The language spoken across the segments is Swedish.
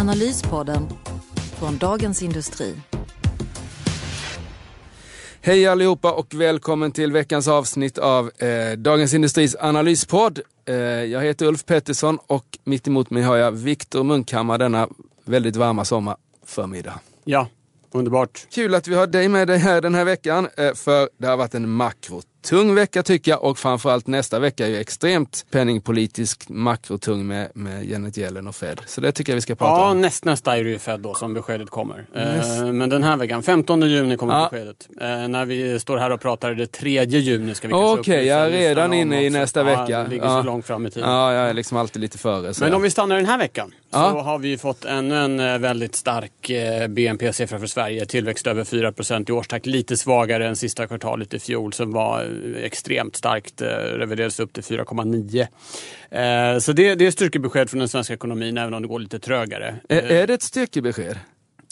Analyspodden från Dagens Industri. Hej allihopa och välkommen till veckans avsnitt av eh, Dagens Industris analyspodd. Eh, jag heter Ulf Pettersson och mitt emot mig har jag Viktor Munkhammar denna väldigt varma sommarförmiddag. Ja, underbart. Kul att vi har dig med dig här den här veckan, eh, för det har varit en makrotung vecka tycker jag och framförallt nästa vecka är ju extremt penningpolitisk makrotung med, med Janet Yellen och Fed. Så det tycker jag vi ska prata Ja, om. nästnästa är det ju Fed då som beskedet kommer. Eh, Men den här veckan, 15 juni kommer Ja. beskedet. Eh, När vi står här och pratar det 3 juni ska vi kanske Okej, upplysa jag är redan inne i nästa Ja, vecka. det ligger Ja. så långt fram i tiden. Ja, jag är liksom alltid lite före. Men om vi stannar den här veckan Ja. så har vi ju fått ännu en eh, väldigt stark eh, BNP-siffra för Sverige. Tillväxt över 4% i årstakt. Lite svagare än sista kvartalet i fjol som var eh, extremt starkt. eh, Reviderades upp till 4,9. Eh, Så det, det är styrkebesked från den svenska ekonomin även om det går lite trögare. är, är det ett styrkebesked?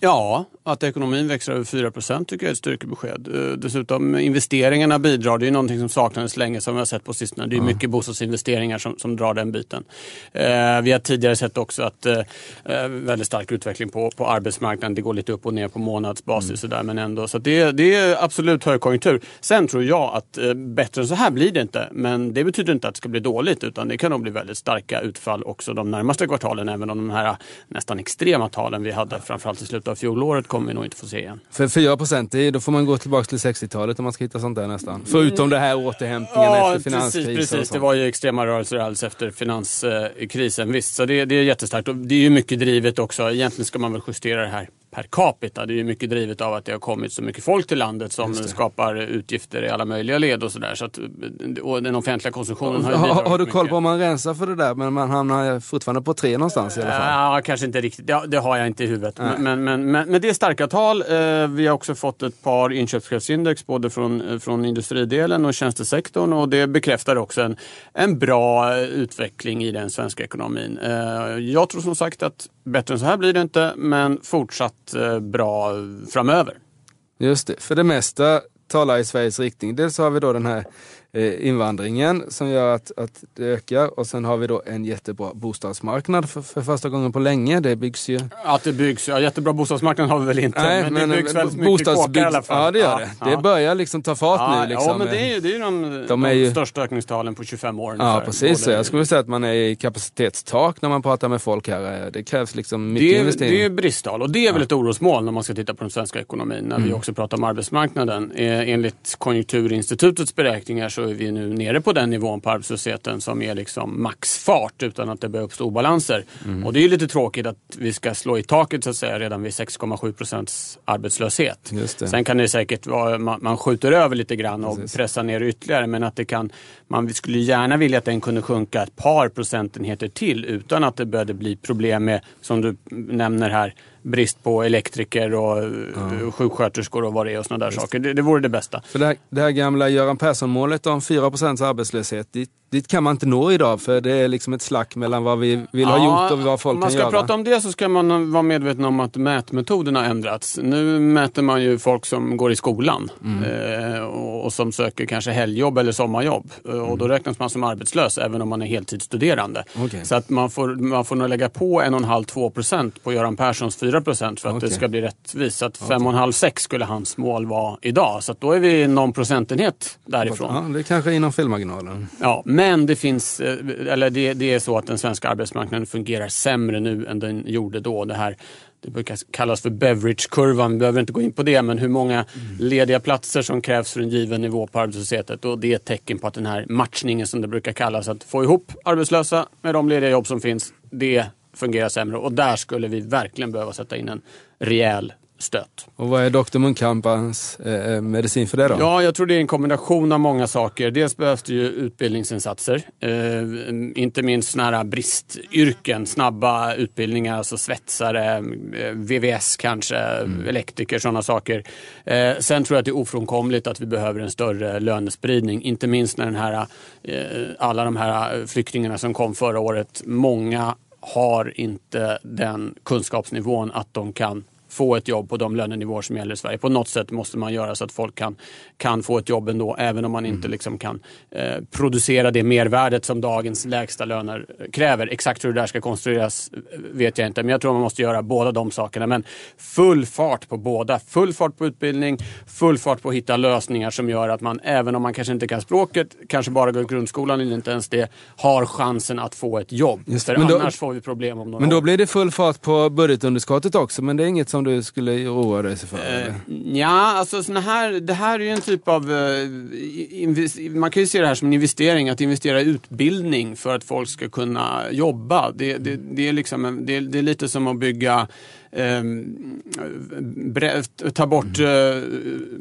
Ja, att ekonomin växer över 4% tycker jag är ett styrkebesked. Eh, Dessutom investeringarna bidrar. Det är någonting som saknades länge som vi har sett på sistone. Det är mycket bostadsinvesteringar som, som drar den biten. Eh, vi har tidigare sett också att eh, eh, väldigt stark utveckling på, på arbetsmarknaden. Det går lite upp och ner på månadsbasis sådär, men ändå. Så det, det är absolut högkonjunktur. Sen tror jag att eh, bättre än så här blir det inte. Men det betyder inte att det ska bli dåligt utan det kan nog bli väldigt starka utfall också de närmaste kvartalen. Även om de här nästan extrema talen vi hade framförallt i slutet av fjolåret kommer vi nog inte få se igen. För 4 procent, då får man gå tillbaka till 60-talet om man ska hitta sånt där nästan. Förutom det här återhämtningen efter finanskris precis, precis. Det var ju extrema rörelser alls efter finanskrisen. Visst, så det, det är jättestarkt. Och det är ju mycket drivet också. Egentligen ska man väl justera det här per capita. Det är ju mycket drivet av att det har kommit så mycket folk till landet som skapar utgifter i alla möjliga led och sådär. Så att, och den offentliga konsumtionen har Har, har du koll mycket. på om man rensar för det där? Men man hamnar fortfarande på tre någonstans i alla fall. Ja, kanske inte riktigt. Ja, det har jag inte i huvudet. Men, men, men, men, men det är starka tal. Eh, Vi har också fått ett par inköpschefsindex både från, eh, från industridelen och tjänstesektorn och det bekräftar också en, en bra eh, utveckling i den svenska ekonomin. Jag tror som sagt att bättre än så här blir det inte, men fortsatt eh, bra framöver. Just det, för det mesta talar i Sveriges riktning. Dels har vi då den här invandringen som gör att, att det ökar och sen har vi då en jättebra bostadsmarknad för, för första gången på länge. Det byggs ju Att det byggs, ja, jättebra bostadsmarknad har vi väl inte, men, det byggs väldigt mycket kåkar i alla fall. Ja, det gör det. Det börjar liksom ta fart Ja, nu. Liksom. ja, men det är ju, det är ju de, De är de ju- största ökningstalen på 25 år. Ja, ungefär. precis. Så jag skulle säga att man är i kapacitetstak när man pratar med folk här. Det krävs liksom mycket Det är, investering. det är bristtal och det är väl ett orosmål när man ska titta på den svenska ekonomin när Mm. vi också pratar om arbetsmarknaden. Eh, Enligt Konjunkturinstitutets beräkningar så är vi nu nere på den nivån på arbetslösheten som är liksom maxfart utan att det börjar uppstå obalanser. Mm. Och det är lite tråkigt att vi ska slå i taket så att säga redan vid 6,7 procents arbetslöshet. Sen kan det säkert vara, man, man skjuter över lite grann och pressar ner ytterligare men att det kan, man skulle gärna vilja att den kunde sjunka ett par procentenheter till utan att det började bli problem med, som du nämner här, brist på elektriker och ja. sjuksköterskor och vad det är och sådana där saker. Det, det vore det bästa. För det här, det här gamla Göran Persson-målet om 4% arbetslöshet, dit, dit kan man inte nå idag för det är liksom ett slack mellan vad vi vill ha gjort och vad folk om man kan ska göra. prata om det så ska man vara medveten om att mätmetoderna har ändrats. Nu mäter man ju folk som går i skolan Mm. eh, och, som söker kanske helgjobb eller sommarjobb. Eh, Och då räknas man som arbetslös även om man är heltidsstuderande. Mm. Okej. Så att man får, man får nog lägga på 1,5-2 procent på Göran Perssons 4 procent för att Okej. det ska bli rättvist. Så att 5,5-6 skulle hans mål vara idag. Så att då är vi någon procentenhet därifrån. Ja, det är kanske inom felmarginalen. Ja, men det finns, eh, eller det, det är så att den svenska arbetsmarknaden fungerar sämre nu än den gjorde då. Det här det brukar kallas för beverage-kurvan, vi behöver inte gå in på det, men hur många lediga platser som krävs för en given nivå på arbetslösheten. Och det är ett tecken på att den här matchningen som det brukar kallas, att få ihop arbetslösa med de lediga jobb som finns, det fungerar sämre. Och där skulle vi verkligen behöva sätta in en rejäl stött. Och vad är Dr. Munkhammars eh, eh, medicin för det då? Ja, jag tror det är en kombination av många saker. Dels behövs det ju utbildningsinsatser. Eh, inte minst sådana här bristyrken, snabba utbildningar, alltså svetsare, eh, VVS kanske, mm. elektriker, sådana saker. Eh, sen tror jag att det är ofrånkomligt att vi behöver en större lönespridning. Inte minst när den här, eh, alla de här flyktingarna som kom förra året, många har inte den kunskapsnivån att de kan få ett jobb på de lönenivåer som gäller i Sverige. På något sätt måste man göra så att folk kan, kan få ett jobb ändå, även om man inte mm. liksom kan eh, producera det mervärdet som dagens lägsta löner kräver. Exakt hur det där ska konstrueras vet jag inte, men jag tror man måste göra båda de sakerna. Men full fart på båda. Full fart på utbildning, full fart på att hitta lösningar som gör att man, även om man kanske inte kan språket, kanske bara går grundskolan eller inte ens det, har chansen att få ett jobb. Just, För annars då, får vi problem om några Men då år. blir det full fart på budgetunderskottet också, men det är inget som du skulle roa dig för? Uh, ja, alltså såna här, det här är ju en typ av... Uh, man kan ju se det här som en investering, att investera i utbildning för att folk ska kunna jobba. Det, det, det är, liksom, det, det är lite som att bygga Eh, ta bort eh,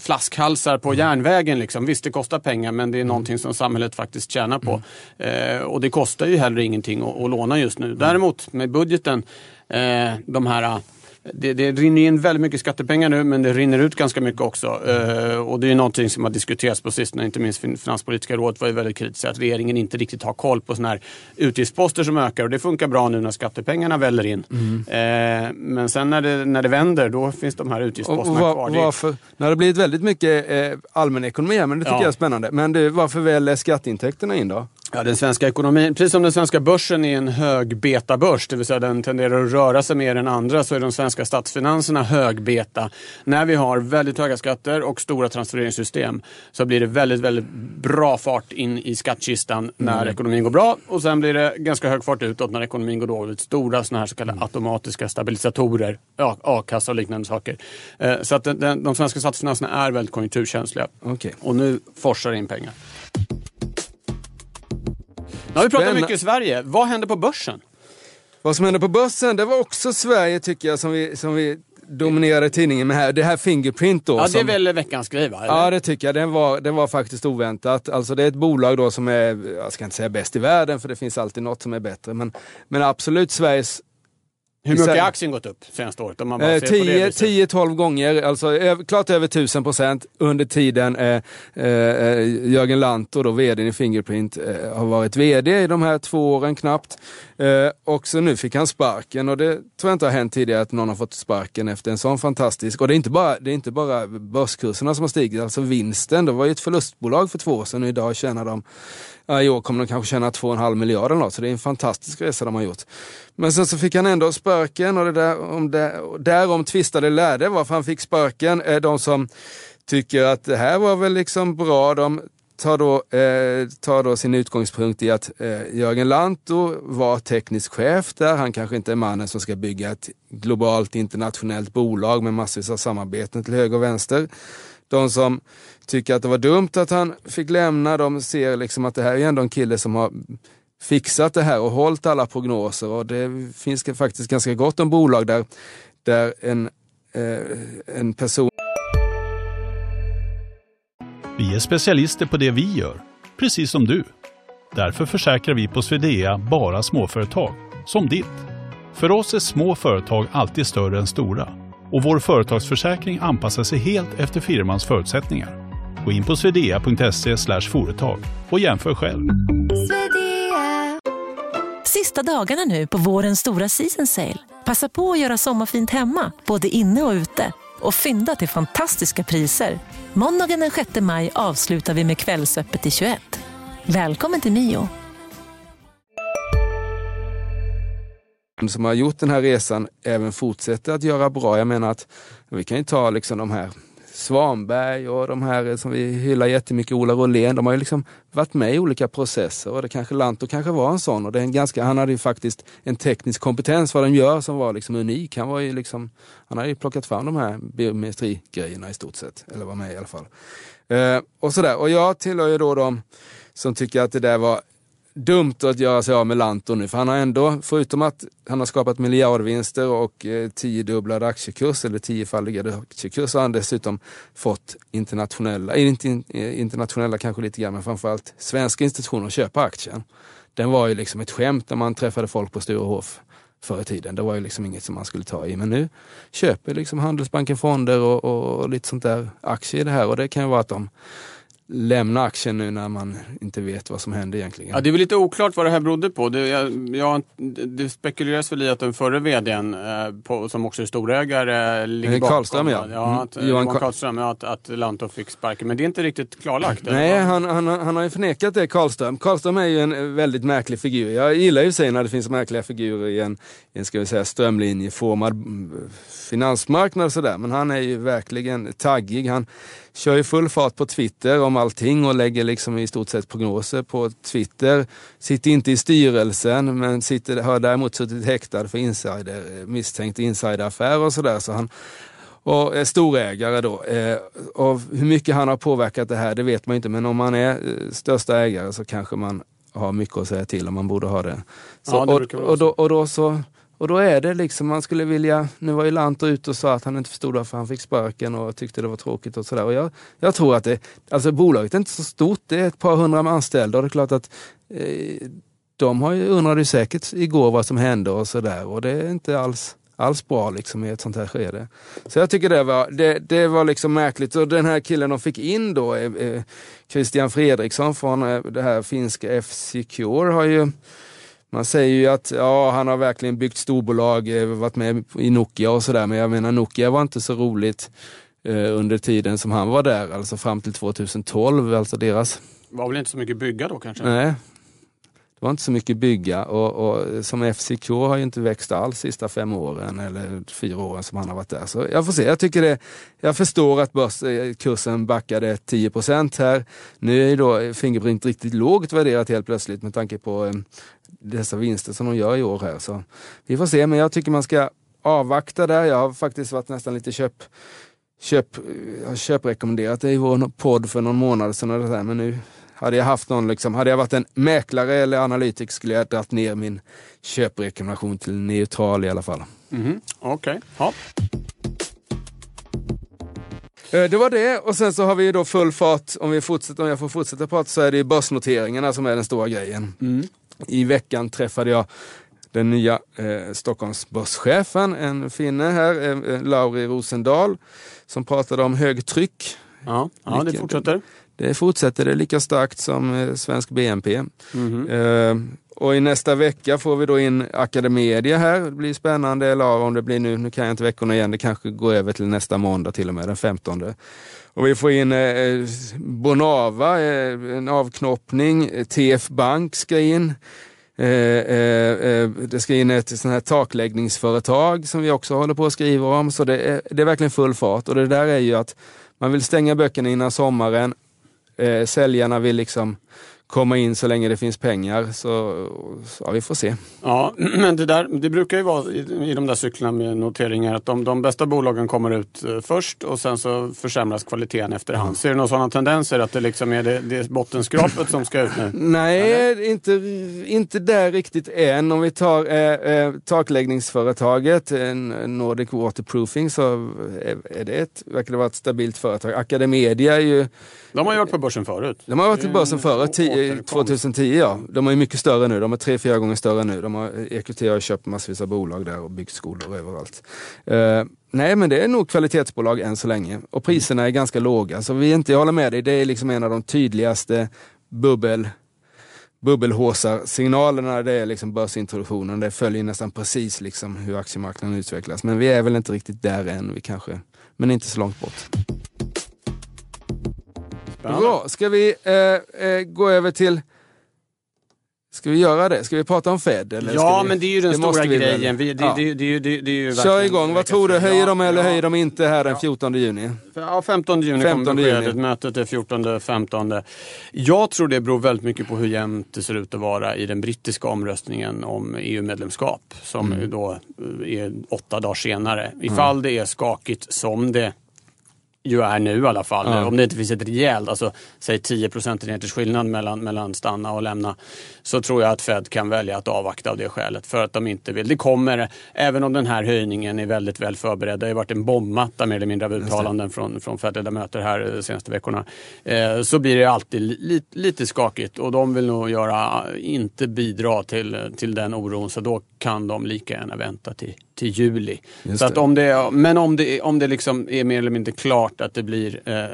flaskhalsar på järnvägen. Liksom. Visst, det kostar pengar men det är någonting som samhället faktiskt tjänar på. Eh, och det kostar ju heller ingenting att, att låna just nu. Däremot med budgeten, eh, de här det, det rinner in väldigt mycket skattepengar nu men det rinner ut ganska mycket också. Uh, och det är någonting som har diskuterats på sistone, inte minst Finanspolitiska rådet var ju väldigt kritiska att regeringen inte riktigt har koll på sådana här utgiftsposter som ökar och det funkar bra nu när skattepengarna väller in. Mm. Uh, men sen när det, när det vänder då finns de här utgiftsposterna var, kvar. Varför? Har det blivit väldigt mycket eh, allmän ekonomi här men det tycker ja. jag är spännande. Men du, varför väl skatteintäkterna in då? Ja, den svenska ekonomin, precis som den svenska börsen är en hög betabörs, det vill säga den tenderar att röra sig mer än andra, så är de svenska statsfinanserna hög beta. När vi har väldigt höga skatter och stora transfereringssystem så blir det väldigt, väldigt bra fart in i skattkistan när mm. ekonomin går bra och sen blir det ganska hög fart utåt när ekonomin går dåligt. Stora sådana här så kallade automatiska stabilisatorer, a-kassa och liknande saker. Eh, så att den, de svenska statsfinanserna är väldigt konjunkturkänsliga. Okay. Och nu forsar in pengar. Nu har vi pratat mycket i Sverige. Vad händer på börsen? Vad som händer på börsen, det var också Sverige tycker jag som vi, som vi dominerade tidningen med här. Det här Fingerprint då. Ja, det är väl veckans grej va? Eller? Ja, det tycker jag. Den var, den var faktiskt oväntat. Alltså det är ett bolag då som är, jag ska inte säga bäst i världen för det finns alltid något som är bättre. Men, men absolut Sveriges hur mycket har aktien gått upp senaste året? 10-12 eh, gånger, alltså klart över 1000 procent under tiden eh, eh, Jörgen Lantor, då, vd i Fingerprint, eh, har varit vd i de här två åren knappt. Eh, och så nu fick han sparken och det tror jag inte har hänt tidigare att någon har fått sparken efter en sån fantastisk, och det är inte bara, det är inte bara börskurserna som har stigit, alltså vinsten, det var ju ett förlustbolag för två år sedan och idag tjänar de Ja, I år kommer de kanske tjäna 2,5 miljarder eller något, så det är en fantastisk resa de har gjort. Men sen så fick han ändå sparken och det där, om det, därom tvistade lärde varför han fick sparken. är De som tycker att det här var väl liksom bra, de tar då, eh, tar då sin utgångspunkt i att eh, Jörgen Lantto var teknisk chef där. Han kanske inte är mannen som ska bygga ett globalt internationellt bolag med massvis av samarbeten till höger och vänster. De som tycker att det var dumt att han fick lämna, de ser liksom att det här är ändå en kille som har fixat det här och hållit alla prognoser och det finns faktiskt ganska gott om bolag där, där en, eh, en person... Vi är specialister på det vi gör, precis som du. Därför försäkrar vi på Swedea bara småföretag, som ditt. För oss är små företag alltid större än stora och vår företagsförsäkring anpassar sig helt efter firmans förutsättningar. Gå in på swedea.se företag och jämför själv. Sista dagarna nu på vårens stora season sale. Passa på att göra sommarfint hemma, både inne och ute. Och fynda till fantastiska priser. Måndagen den 6 maj avslutar vi med Kvällsöppet i 21. Välkommen till Mio. som har gjort den här resan även fortsätter att göra bra. Jag menar att vi kan ju ta liksom de här Svanberg och de här som vi hyllar jättemycket, Ola Rolén, de har ju liksom varit med i olika processer och det kanske Lantto kanske var en sån. Och det är en ganska, han hade ju faktiskt en teknisk kompetens vad de gör som var liksom unik. Han, var ju liksom, han hade ju plockat fram de här biometrigrejerna i stort sett, eller var med i alla fall. Eh, och sådär. Och jag tillhör ju då de som tycker att det där var dumt att göra sig av med Lanto nu, för han har ändå, förutom att han har skapat miljardvinster och eh, tiodubblad aktiekurs, eller tiofaldigade aktiekurs, så har han dessutom fått internationella, eh, inte eh, internationella kanske lite grann, men framförallt svenska institutioner att köpa aktien. Den var ju liksom ett skämt när man träffade folk på Sturehof förr i tiden. Det var ju liksom inget som man skulle ta i. Men nu köper liksom Handelsbanken fonder och, och, och lite sånt där aktier i det här och det kan ju vara att de lämna aktien nu när man inte vet vad som händer egentligen. Ja, det är väl lite oklart vad det här berodde på. Det, jag, jag, det spekuleras väl i att den förre vdn, eh, på, som också är storägare, ligger eh, bakom. Karlström ja. ja att, mm. Johan, Karlström, ja, att, att Lanto fick sparken. Men det är inte riktigt klarlagt. Nej, han, han, han har ju förnekat det, Karlström. Karlström är ju en väldigt märklig figur. Jag gillar ju sig när det finns märkliga figurer i en, en ska vi säga, strömlinjeformad mm, finansmarknad och sådär. Men han är ju verkligen taggig. Han kör ju full fart på Twitter om allting och lägger liksom i stort sett prognoser på Twitter. Sitter inte i styrelsen men sitter, har däremot suttit häktad för insider, misstänkt insideraffär och sådär. Så han, och är storägare då. Eh, och hur mycket han har påverkat det här det vet man inte men om man är eh, största ägare så kanske man har mycket att säga till om man borde ha det. Så, ja, det och, och, då, och då så och då är det liksom, man skulle vilja, nu var ju Lantto ute och sa att han inte förstod varför han fick sparken och tyckte det var tråkigt och sådär. Och jag, jag tror att det, alltså bolaget är inte så stort, det är ett par hundra anställda och det är klart att eh, de har ju, undrade ju säkert igår vad som hände och sådär och det är inte alls alls bra liksom, i ett sånt här skede. Så jag tycker det var, det, det var liksom märkligt. Och den här killen de fick in då, eh, eh Christian Fredriksson från eh, det här finska F-Secure har ju man säger ju att ja, han har verkligen byggt storbolag, eh, varit med i Nokia och sådär, men jag menar Nokia var inte så roligt eh, under tiden som han var där, alltså fram till 2012, alltså deras... Var väl inte så mycket bygga då kanske? Nej, det var inte så mycket bygga och, och som FCK har ju inte växt alls sista fem åren eller fyra åren som han har varit där. Så jag får se, jag tycker det, jag förstår att börskursen eh, backade 10% här. Nu är ju då Fingerprint riktigt lågt värderat helt plötsligt med tanke på eh, dessa vinster som de gör i år här. Så vi får se, men jag tycker man ska avvakta där. Jag har faktiskt varit nästan lite köp köp, jag har köprekommenderat det i vår podd för någon månad sedan. Men nu hade jag haft någon, liksom, hade jag varit en mäklare eller analytiker skulle jag dragit ner min köprekommendation till neutral i alla fall. Mm, Okej. Okay. Ja. Eh, det var det och sen så har vi då full fart, om, vi fortsätter, om jag får fortsätta prata så är det börsnoteringarna som är den stora grejen. Mm. I veckan träffade jag den nya eh, Stockholmsbörschefen, en finne här, eh, eh Lauri Rosendal, som pratade om högtryck. Ja, ja det fortsätter. Det fortsätter det lika starkt som eh, svensk BNP. Mm. Eh, och i nästa vecka får vi då in Academedia här. Det blir spännande, eller om det blir nu, nu kan jag inte veckorna igen, det kanske går över till nästa måndag till och med, den 15. Och vi får in eh, Bonava, eh, en avknoppning, TF Bank ska in. Eh, eh, eh, det ska in ett sånt här takläggningsföretag som vi också håller på att skriva om. Så det är, det är verkligen full fart och det där är ju att man vill stänga böckerna innan sommaren eh, säljarna vill liksom komma in så länge det finns pengar. Så, ja, vi får se. Ja, men det, där, det brukar ju vara i, i de där cyklerna med noteringar att de, de bästa bolagen kommer ut eh, först och sen så försämras kvaliteten efterhand. Mm. Ser du några sådana tendenser att det liksom är det, det bottenskrapet som ska ut nu? Nej, inte, inte där riktigt än. Om vi tar eh, eh, takläggningsföretaget eh, Nordic Waterproofing så är, är det ett, verkar det vara ett stabilt företag. Academedia är ju de har ju varit på börsen förut. De har varit på börsen förut, 2010 ja. De är mycket större nu, de är tre, fyra gånger större nu. De har, EQT har köpt massvis av bolag där och byggt skolor överallt. Uh, nej men det är nog kvalitetsbolag än så länge. Och priserna är ganska låga. Så vi inte, jag håller med dig, det är liksom en av de tydligaste bubbel bubbelhåsar-signalerna det är liksom börsintroduktionen. Det följer nästan precis liksom hur aktiemarknaden utvecklas. Men vi är väl inte riktigt där än, vi kanske, men inte så långt bort. Bra, ska vi eh, eh, gå över till Ska vi göra det? Ska vi prata om Fed? Eller ja, vi, men det är ju den stora grejen. Vi, det, ja. det, det, det, det, är ju Kör igång. Vad tror du? Höjer de eller ja. höjer de inte här den 14 juni? Ja, 15 juni 15 kommer beskedet. Mötet är 14-15. Jag tror det beror väldigt mycket på hur jämnt det ser ut att vara i den brittiska omröstningen om EU-medlemskap. Som mm. då är åtta dagar senare. Ifall mm. det är skakigt som det ju är nu i alla fall. Ja. Om det inte finns ett rejält, alltså säg 10 procentenheters skillnad mellan, mellan stanna och lämna. Så tror jag att Fed kan välja att avvakta av det skälet. För att de inte vill. Det kommer, även om den här höjningen är väldigt väl förberedd. Det har ju varit en bombmatta mer eller mindre av uttalanden från, från Fed-ledamöter här de senaste veckorna. Eh, så blir det alltid li, lite skakigt och de vill nog göra, inte bidra till, till den oron. Så då kan de lika gärna vänta till, till juli. Just Så att det. om det, men om det, om det liksom är mer eller mindre klart att det blir eh,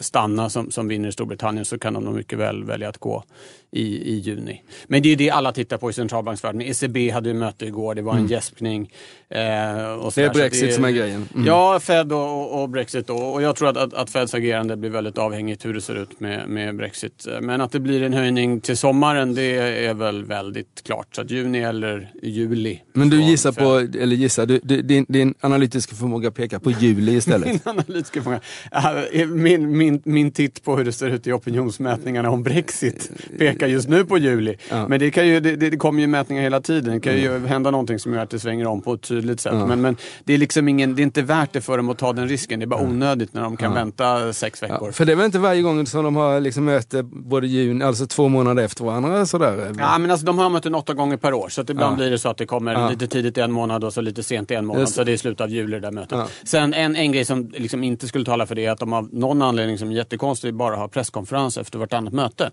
Stanna som, som vinner i Storbritannien så kan de nog mycket väl välja att gå i, i juni. Men det är det alla tittar på i centralbanksvärlden. ECB hade ju möte igår, det var en gäspning. Eh, Mm. Det är Brexit som är grejen. Mm. Ja, Fed och, och Brexit då. Och jag tror att, att, att Feds agerande blir väldigt avhängigt hur det ser ut med, med Brexit. Men att det blir en höjning till sommaren det är väl väldigt klart. Så att juni eller juli. Men du gissar på, eller gissar, du, din, din analytiska förmåga pekar på juli istället. Min analytiska förmåga. Ja, Min, min, min titt på hur det ser ut i opinionsmätningarna om Brexit pekar just nu på juli. Ja. Men det, kan ju, det, det kommer ju mätningar hela tiden. Det kan ju hända någonting som gör att det svänger om på ett tydligt sätt. Men, men det, är liksom ingen, det är inte värt det för dem att ta den risken. Det är bara onödigt när de kan vänta sex veckor. Ja, för det är väl inte varje gång som de har liksom möte både juni, alltså två månader efter varandra sådär? Ja, men alltså, de har möten åtta gånger per år. Så att ibland Ja. blir det så att det kommer Ja. lite tidigt en månad och så lite sent en månad. Just. Så det är slutet av juli det där mötet. Ja. Sen en, en grej som liksom inte skulle tala för det är att de av någon anledning som är jättekonstig bara har presskonferens efter vartannat möte.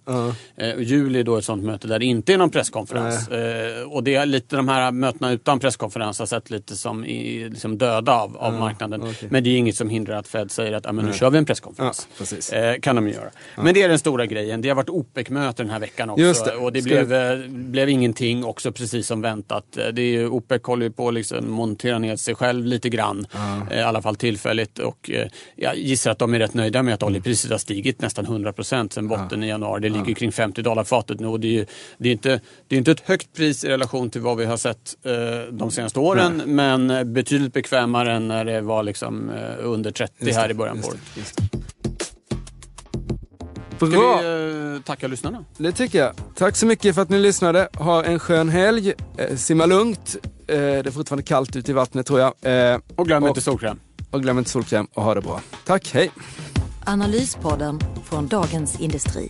Eh, och juli då ett sånt möte där det inte är någon presskonferens. Eh, och det är lite de här mötena utan presskonferens har sett lite som i, liksom döda av, av marknaden. okej. Men det är inget som hindrar att Fed säger att ah, men nu kör vi en presskonferens. Ja. Eh, kan de göra. Men det är den stora grejen. Det har varit OPEC-möte den här veckan också. Just det. Och det Ska blev, eh, blev ingenting också precis som väntat. Eh, Det är ju, OPEC håller ju på att liksom montera ner sig själv lite grann. Eh, I alla fall tillfälligt. Och eh, jag gissar att de är rätt nöjda med att oljepriset har stigit nästan 100 procent sedan botten i januari. Det ligger kring 50 dollar fatet nu. Och det är ju det är inte, det är inte ett högt pris i relation till vad vi har sett eh, de senaste åren. Men eh, betydligt bekvämare än när det var liksom, eh, under 30 här i början på året. Ska Bra! vi eh, tacka lyssnarna? Det tycker jag. Tack så mycket för att ni lyssnade. Ha en skön helg. Eh, simma lugnt. Eh, det är fortfarande kallt ute i vattnet tror jag. Eh, Och glöm Och- inte solkräm. och glöm inte solkräm och ha det bra. Tack, hej! Analyspodden från Dagens Industri.